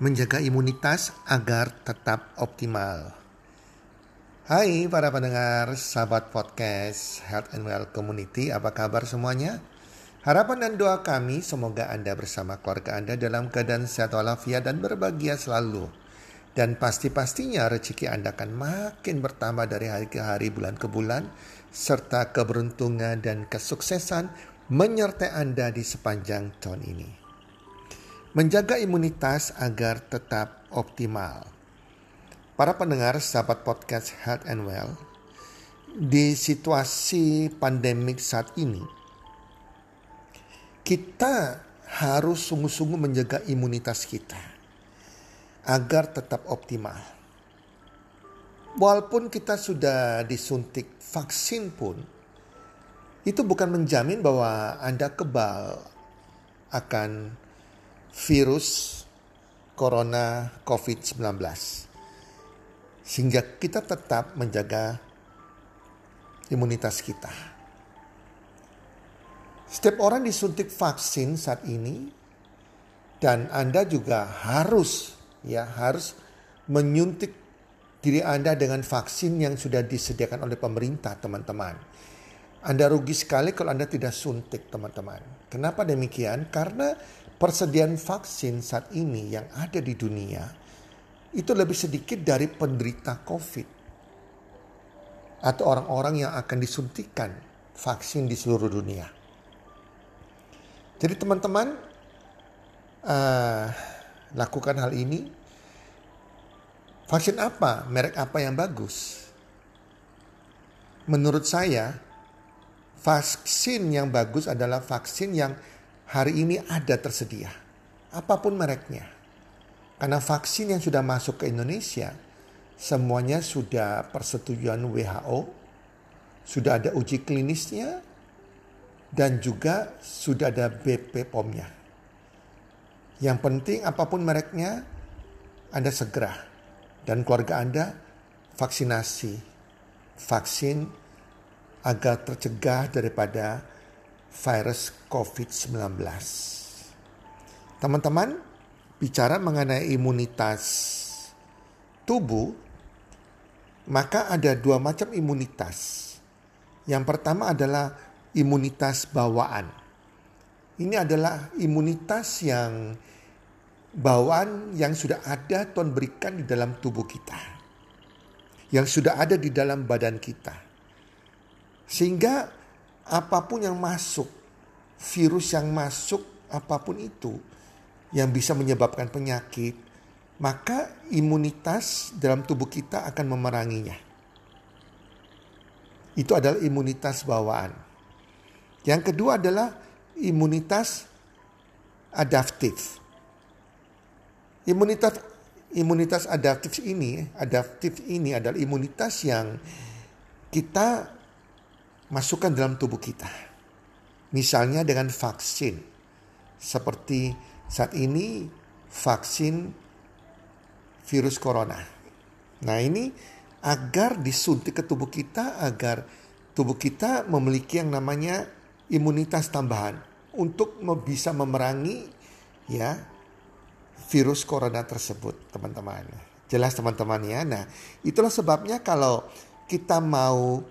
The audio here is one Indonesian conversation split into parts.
menjaga imunitas agar tetap optimal. Hai para pendengar sahabat podcast Health and Well Community, apa kabar semuanya? Harapan dan doa kami semoga Anda bersama keluarga Anda dalam keadaan sehat walafiat dan berbahagia selalu. Dan pasti-pastinya rezeki Anda akan makin bertambah dari hari ke hari, bulan ke bulan, serta keberuntungan dan kesuksesan menyertai Anda di sepanjang tahun ini menjaga imunitas agar tetap optimal. Para pendengar sahabat podcast Health and Well, di situasi pandemik saat ini, kita harus sungguh-sungguh menjaga imunitas kita agar tetap optimal. Walaupun kita sudah disuntik vaksin pun, itu bukan menjamin bahwa Anda kebal akan virus corona COVID-19. Sehingga kita tetap menjaga imunitas kita. Setiap orang disuntik vaksin saat ini dan Anda juga harus ya harus menyuntik diri Anda dengan vaksin yang sudah disediakan oleh pemerintah, teman-teman. Anda rugi sekali kalau Anda tidak suntik, teman-teman. Kenapa demikian? Karena persediaan vaksin saat ini yang ada di dunia itu lebih sedikit dari penderita COVID atau orang-orang yang akan disuntikan vaksin di seluruh dunia. Jadi teman-teman uh, lakukan hal ini. Vaksin apa, merek apa yang bagus? Menurut saya, vaksin yang bagus adalah vaksin yang hari ini ada tersedia. Apa pun mereknya. Karena vaksin yang sudah masuk ke Indonesia, semuanya sudah persetujuan WHO, sudah ada uji klinisnya, dan juga sudah ada BP POM-nya. Yang penting apa pun mereknya, Anda segera dan keluarga Anda vaksinasi vaksin agar tercegah daripada virus COVID-19. Teman-teman, bicara mengenai imunitas tubuh, maka ada dua macam imunitas. Yang pertama adalah imunitas bawaan. Ini adalah imunitas yang bawaan yang sudah ada Tuhan berikan di dalam tubuh kita. Yang sudah ada di dalam badan kita. Sehingga apa pun yang masuk, virus yang masuk, apa pun itu yang bisa menyebabkan penyakit, maka imunitas dalam tubuh kita akan memeranginya. Itu adalah imunitas bawaan. Yang kedua adalah imunitas adaptif. Imunitas imunitas adaptif ini, adaptif ini adalah imunitas yang kita masukkan dalam tubuh kita. Misalnya dengan vaksin. Seperti saat ini vaksin virus corona. Nah ini agar disuntik ke tubuh kita agar tubuh kita memiliki yang namanya imunitas tambahan untuk bisa memerangi ya virus corona tersebut teman-teman. Jelas teman-teman ya. Nah, itulah sebabnya kalau kita mau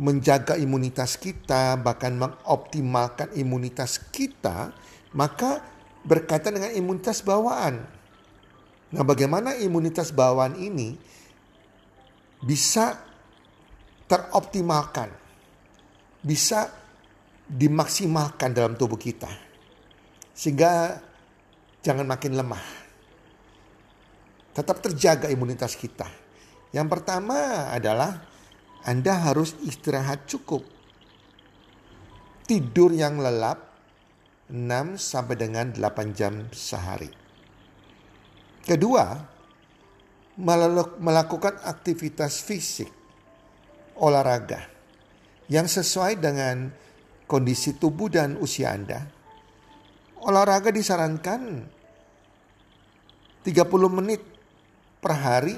menjaga imunitas kita, bahkan mengoptimalkan imunitas kita, maka berkaitan dengan imunitas bawaan. Nah, bagaimana imunitas bawaan ini bisa teroptimalkan, bisa dimaksimalkan dalam tubuh kita, sehingga jangan makin lemah. Tetap terjaga imunitas kita. Yang pertama adalah anda harus istirahat cukup. Tidur yang lelap 6 sampai dengan 8 jam sehari. Kedua, melakukan aktivitas fisik, olahraga yang sesuai dengan kondisi tubuh dan usia Anda. Olahraga disarankan 30 menit per hari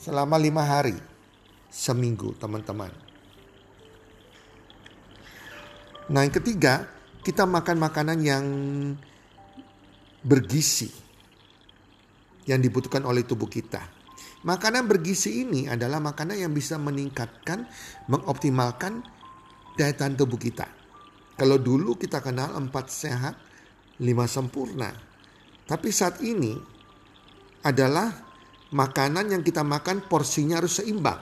selama lima hari seminggu teman-teman. Nah yang ketiga, kita makan makanan yang bergizi. yang dibutuhkan oleh tubuh kita. Makanan bergizi ini adalah makanan yang bisa meningkatkan, mengoptimalkan daya tahan tubuh kita. Kalau dulu kita kenal empat sehat, lima sempurna. Tapi saat ini adalah makanan yang kita makan porsinya harus seimbang.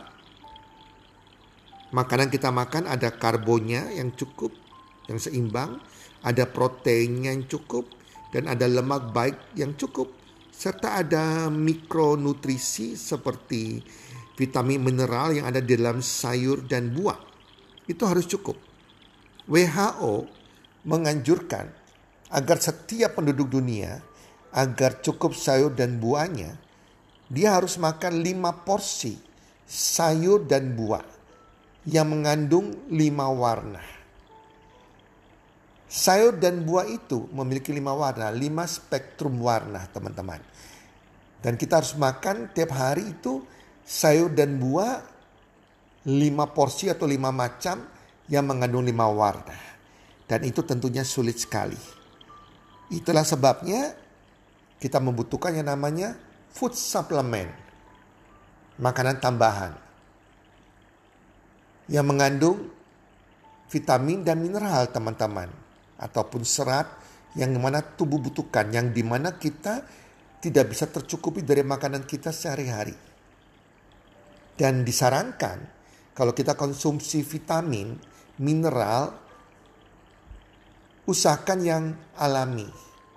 Makanan kita makan ada karbonnya yang cukup, yang seimbang, ada proteinnya yang cukup, dan ada lemak baik yang cukup serta ada mikronutrisi seperti vitamin mineral yang ada di dalam sayur dan buah. Itu harus cukup. WHO menganjurkan agar setiap penduduk dunia agar cukup sayur dan buahnya, dia harus makan lima porsi sayur dan buah yang mengandung lima warna. Sayur dan buah itu memiliki lima warna, lima spektrum warna teman-teman. Dan kita harus makan tiap hari itu sayur dan buah lima porsi atau lima macam yang mengandung lima warna. Dan itu tentunya sulit sekali. Itulah sebabnya kita membutuhkan yang namanya food supplement. Makanan tambahan. Yang mengandung vitamin dan mineral teman-teman ataupun serat yang mana tubuh butuhkan, yang di mana kita tidak bisa tercukupi dari makanan kita sehari-hari. Dan disarankan kalau kita konsumsi vitamin, mineral, usahakan yang alami,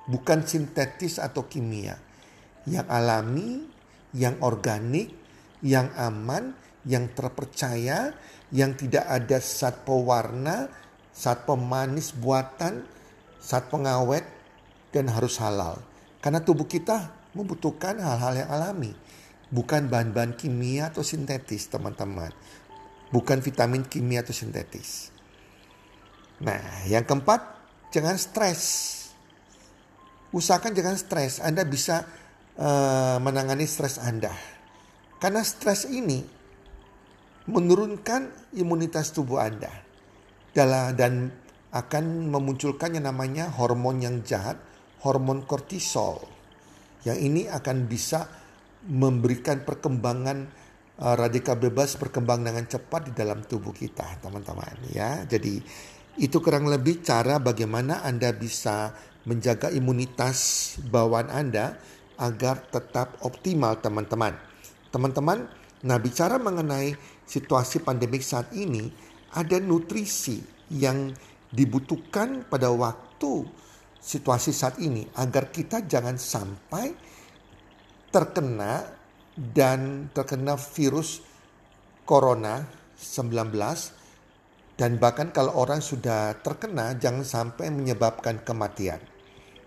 bukan sintetis atau kimia. Yang alami, yang organik, yang aman, yang terpercaya, yang tidak ada zat pewarna, saat pemanis buatan, saat pengawet, dan harus halal. Karena tubuh kita membutuhkan hal-hal yang alami. Bukan bahan-bahan kimia atau sintetis teman-teman. Bukan vitamin kimia atau sintetis. Nah yang keempat, jangan stres. Usahakan jangan stres. Anda bisa uh, menangani stres Anda. Karena stres ini menurunkan imunitas tubuh Anda dan akan memunculkan yang namanya hormon yang jahat, hormon kortisol. Yang ini akan bisa memberikan perkembangan uh, radikal bebas berkembang dengan cepat di dalam tubuh kita, teman-teman ya. Jadi itu kurang lebih cara bagaimana Anda bisa menjaga imunitas bawaan Anda agar tetap optimal, teman-teman. Teman-teman, nah bicara mengenai situasi pandemik saat ini, ada nutrisi yang dibutuhkan pada waktu situasi saat ini agar kita jangan sampai terkena dan terkena virus corona 19 dan bahkan kalau orang sudah terkena jangan sampai menyebabkan kematian.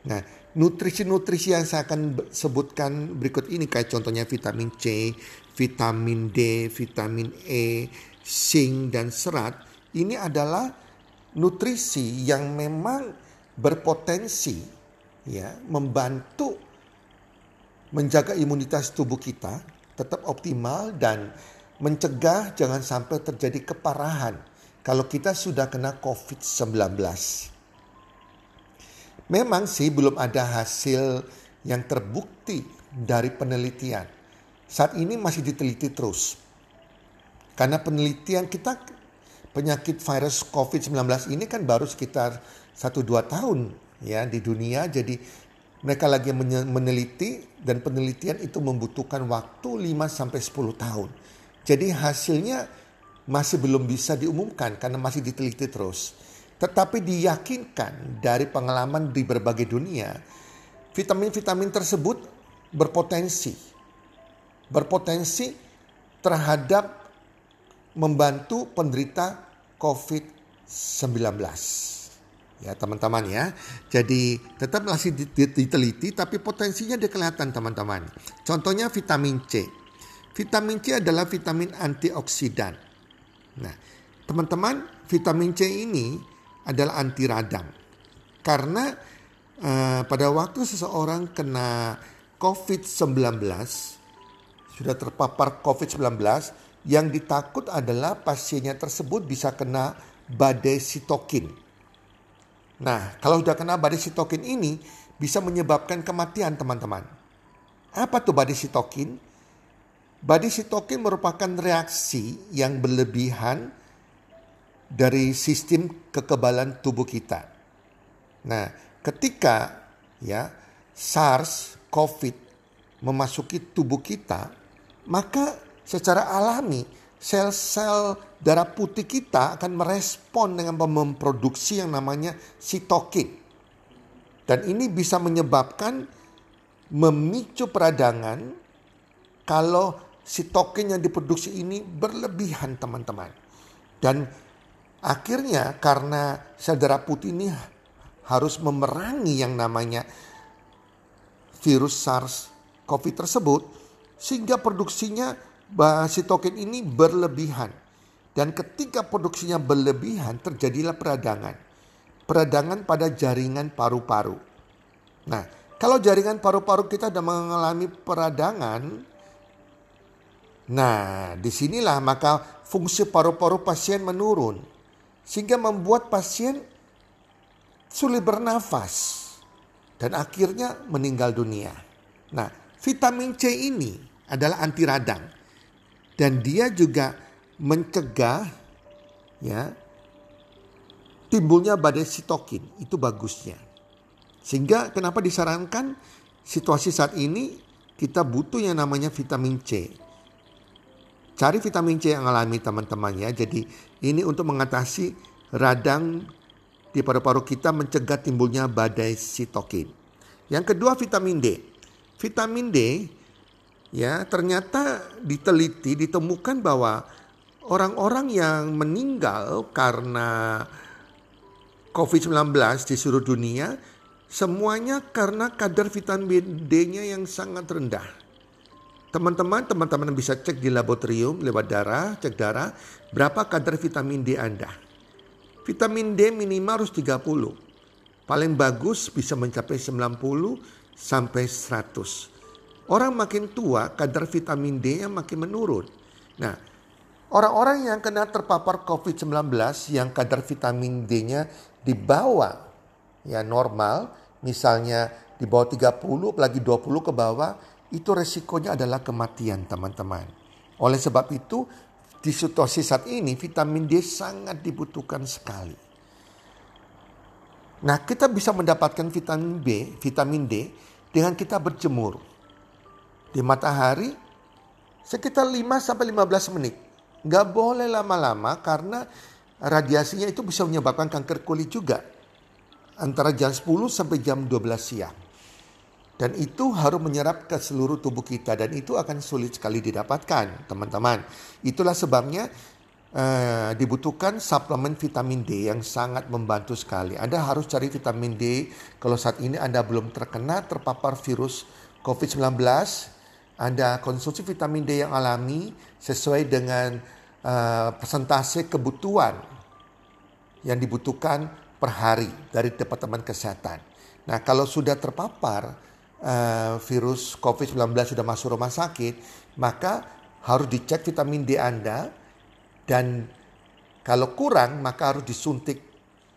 Nah, nutrisi-nutrisi yang saya akan sebutkan berikut ini kayak contohnya vitamin C, vitamin D, vitamin E, zinc dan serat ini adalah nutrisi yang memang berpotensi ya membantu menjaga imunitas tubuh kita tetap optimal dan mencegah jangan sampai terjadi keparahan kalau kita sudah kena COVID-19. Memang sih belum ada hasil yang terbukti dari penelitian. Saat ini masih diteliti terus. Karena penelitian kita penyakit virus COVID-19 ini kan baru sekitar 1-2 tahun ya di dunia. Jadi mereka lagi meneliti dan penelitian itu membutuhkan waktu 5 sampai 10 tahun. Jadi hasilnya masih belum bisa diumumkan karena masih diteliti terus. Tetapi diyakinkan dari pengalaman di berbagai dunia, vitamin-vitamin tersebut berpotensi berpotensi terhadap membantu penderita COVID-19. Ya teman-teman ya. Jadi tetap masih diteliti tapi potensinya dia kelihatan teman-teman. Contohnya vitamin C. Vitamin C adalah vitamin antioksidan. Nah teman-teman vitamin C ini adalah anti radang. Karena uh, pada waktu seseorang kena COVID-19 sudah terpapar COVID-19 yang ditakut adalah pasiennya tersebut bisa kena badai sitokin. Nah, kalau sudah kena badai sitokin ini bisa menyebabkan kematian teman-teman. Apa tuh badai sitokin? Badai sitokin merupakan reaksi yang berlebihan dari sistem kekebalan tubuh kita. Nah, ketika ya SARS, COVID memasuki tubuh kita, maka secara alami sel-sel darah putih kita akan merespon dengan memproduksi yang namanya sitokin. Dan ini bisa menyebabkan memicu peradangan kalau sitokin yang diproduksi ini berlebihan teman-teman. Dan akhirnya karena sel darah putih ini harus memerangi yang namanya virus SARS-CoV tersebut sehingga produksinya sitokin ini berlebihan. Dan ketika produksinya berlebihan terjadilah peradangan. Peradangan pada jaringan paru-paru. Nah, kalau jaringan paru-paru kita sudah mengalami peradangan, nah di sinilah maka fungsi paru-paru pasien menurun. Sehingga membuat pasien sulit bernafas. Dan akhirnya meninggal dunia. Nah, vitamin C ini adalah anti radang dan dia juga mencegah ya timbulnya badai sitokin itu bagusnya sehingga kenapa disarankan situasi saat ini kita butuh yang namanya vitamin C cari vitamin C yang alami teman-teman ya jadi ini untuk mengatasi radang di paru-paru kita mencegah timbulnya badai sitokin yang kedua vitamin D vitamin D ya ternyata diteliti ditemukan bahwa orang-orang yang meninggal karena COVID-19 di seluruh dunia semuanya karena kadar vitamin D-nya yang sangat rendah. Teman-teman, teman-teman bisa cek di laboratorium lewat darah, cek darah, berapa kadar vitamin D Anda. Vitamin D minimal harus 30. Paling bagus bisa mencapai 90 sampai 100. Orang makin tua, kadar vitamin D-nya makin menurun. Nah, orang-orang yang kena terpapar COVID-19 yang kadar vitamin D-nya di bawah ya normal, misalnya di bawah 30 apalagi 20 ke bawah, itu resikonya adalah kematian teman-teman. Oleh sebab itu, di situasi saat ini vitamin D sangat dibutuhkan sekali. Nah, kita bisa mendapatkan vitamin B, vitamin D dengan kita berjemur di matahari sekitar 5 sampai 15 menit. Gak boleh lama-lama karena radiasinya itu bisa menyebabkan kanker kulit juga. Antara jam 10 sampai jam 12 siang. Dan itu harus menyerap ke seluruh tubuh kita dan itu akan sulit sekali didapatkan teman-teman. Itulah sebabnya uh, dibutuhkan suplemen vitamin D yang sangat membantu sekali. Anda harus cari vitamin D kalau saat ini Anda belum terkena terpapar virus COVID-19 anda konsumsi vitamin D yang alami sesuai dengan uh, persentase kebutuhan yang dibutuhkan per hari dari Departemen Kesehatan. Nah, kalau sudah terpapar uh, virus COVID-19 sudah masuk rumah sakit, maka harus dicek vitamin D Anda dan kalau kurang maka harus disuntik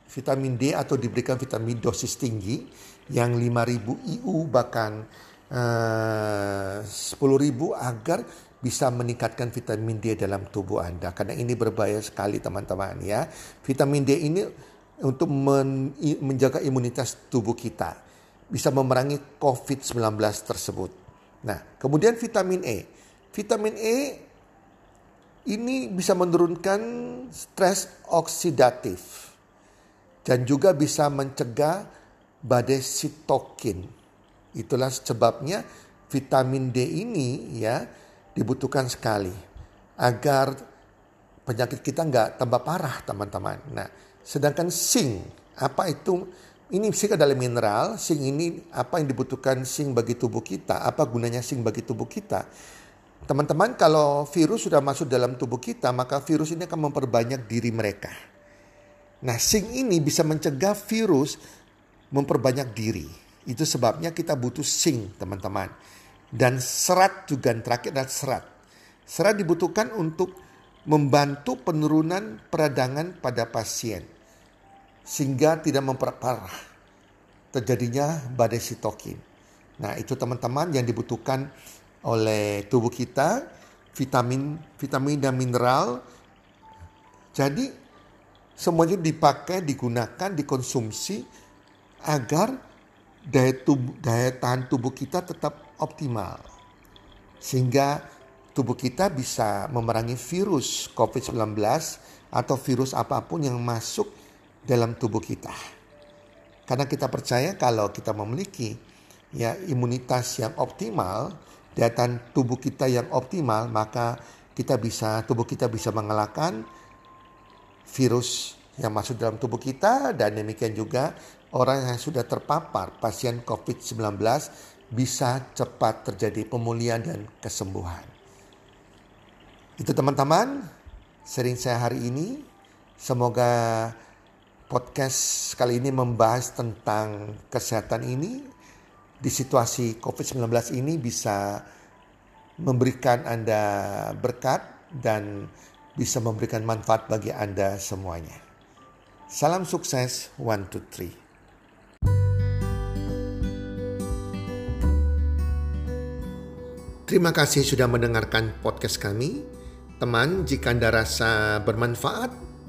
vitamin D atau diberikan vitamin dosis tinggi yang 5000 IU bahkan Eh, sepuluh ribu agar bisa meningkatkan vitamin D dalam tubuh Anda. Karena ini berbahaya sekali teman-teman ya. Vitamin D ini untuk men, menjaga imunitas tubuh kita. Bisa memerangi COVID-19 tersebut. Nah kemudian vitamin E. Vitamin E ini bisa menurunkan stres oksidatif. Dan juga bisa mencegah badai sitokin Itulah sebabnya vitamin D ini ya dibutuhkan sekali agar penyakit kita nggak tambah parah teman-teman. Nah, sedangkan zinc apa itu? Ini zinc adalah mineral. Zinc ini apa yang dibutuhkan zinc bagi tubuh kita? Apa gunanya zinc bagi tubuh kita? Teman-teman, kalau virus sudah masuk dalam tubuh kita, maka virus ini akan memperbanyak diri mereka. Nah, zinc ini bisa mencegah virus memperbanyak diri. Itu sebabnya kita butuh zinc teman-teman. Dan serat juga terakhir adalah serat. Serat dibutuhkan untuk membantu penurunan peradangan pada pasien. Sehingga tidak memperparah terjadinya badai sitokin. Nah, itu teman-teman yang dibutuhkan oleh tubuh kita, vitamin, vitamin dan mineral. Jadi semuanya dipakai, digunakan, dikonsumsi agar daya, tubuh, daya tahan tubuh kita tetap optimal. Sehingga tubuh kita bisa memerangi virus COVID-19 atau virus apa pun yang masuk dalam tubuh kita. Karena kita percaya kalau kita memiliki ya imunitas yang optimal, daya tubuh kita yang optimal, maka kita bisa tubuh kita bisa mengalahkan virus yang masuk dalam tubuh kita dan demikian juga orang yang sudah terpapar pasien COVID-19 bisa cepat terjadi pemulihan dan kesembuhan. Itu teman-teman, sering saya hari ini. Semoga podcast kali ini membahas tentang kesehatan ini di situasi COVID-19 ini bisa memberikan Anda berkat dan bisa memberikan manfaat bagi Anda semuanya. Salam sukses, one, two, three. Terima kasih sudah mendengarkan podcast kami. Teman, jika Anda rasa bermanfaat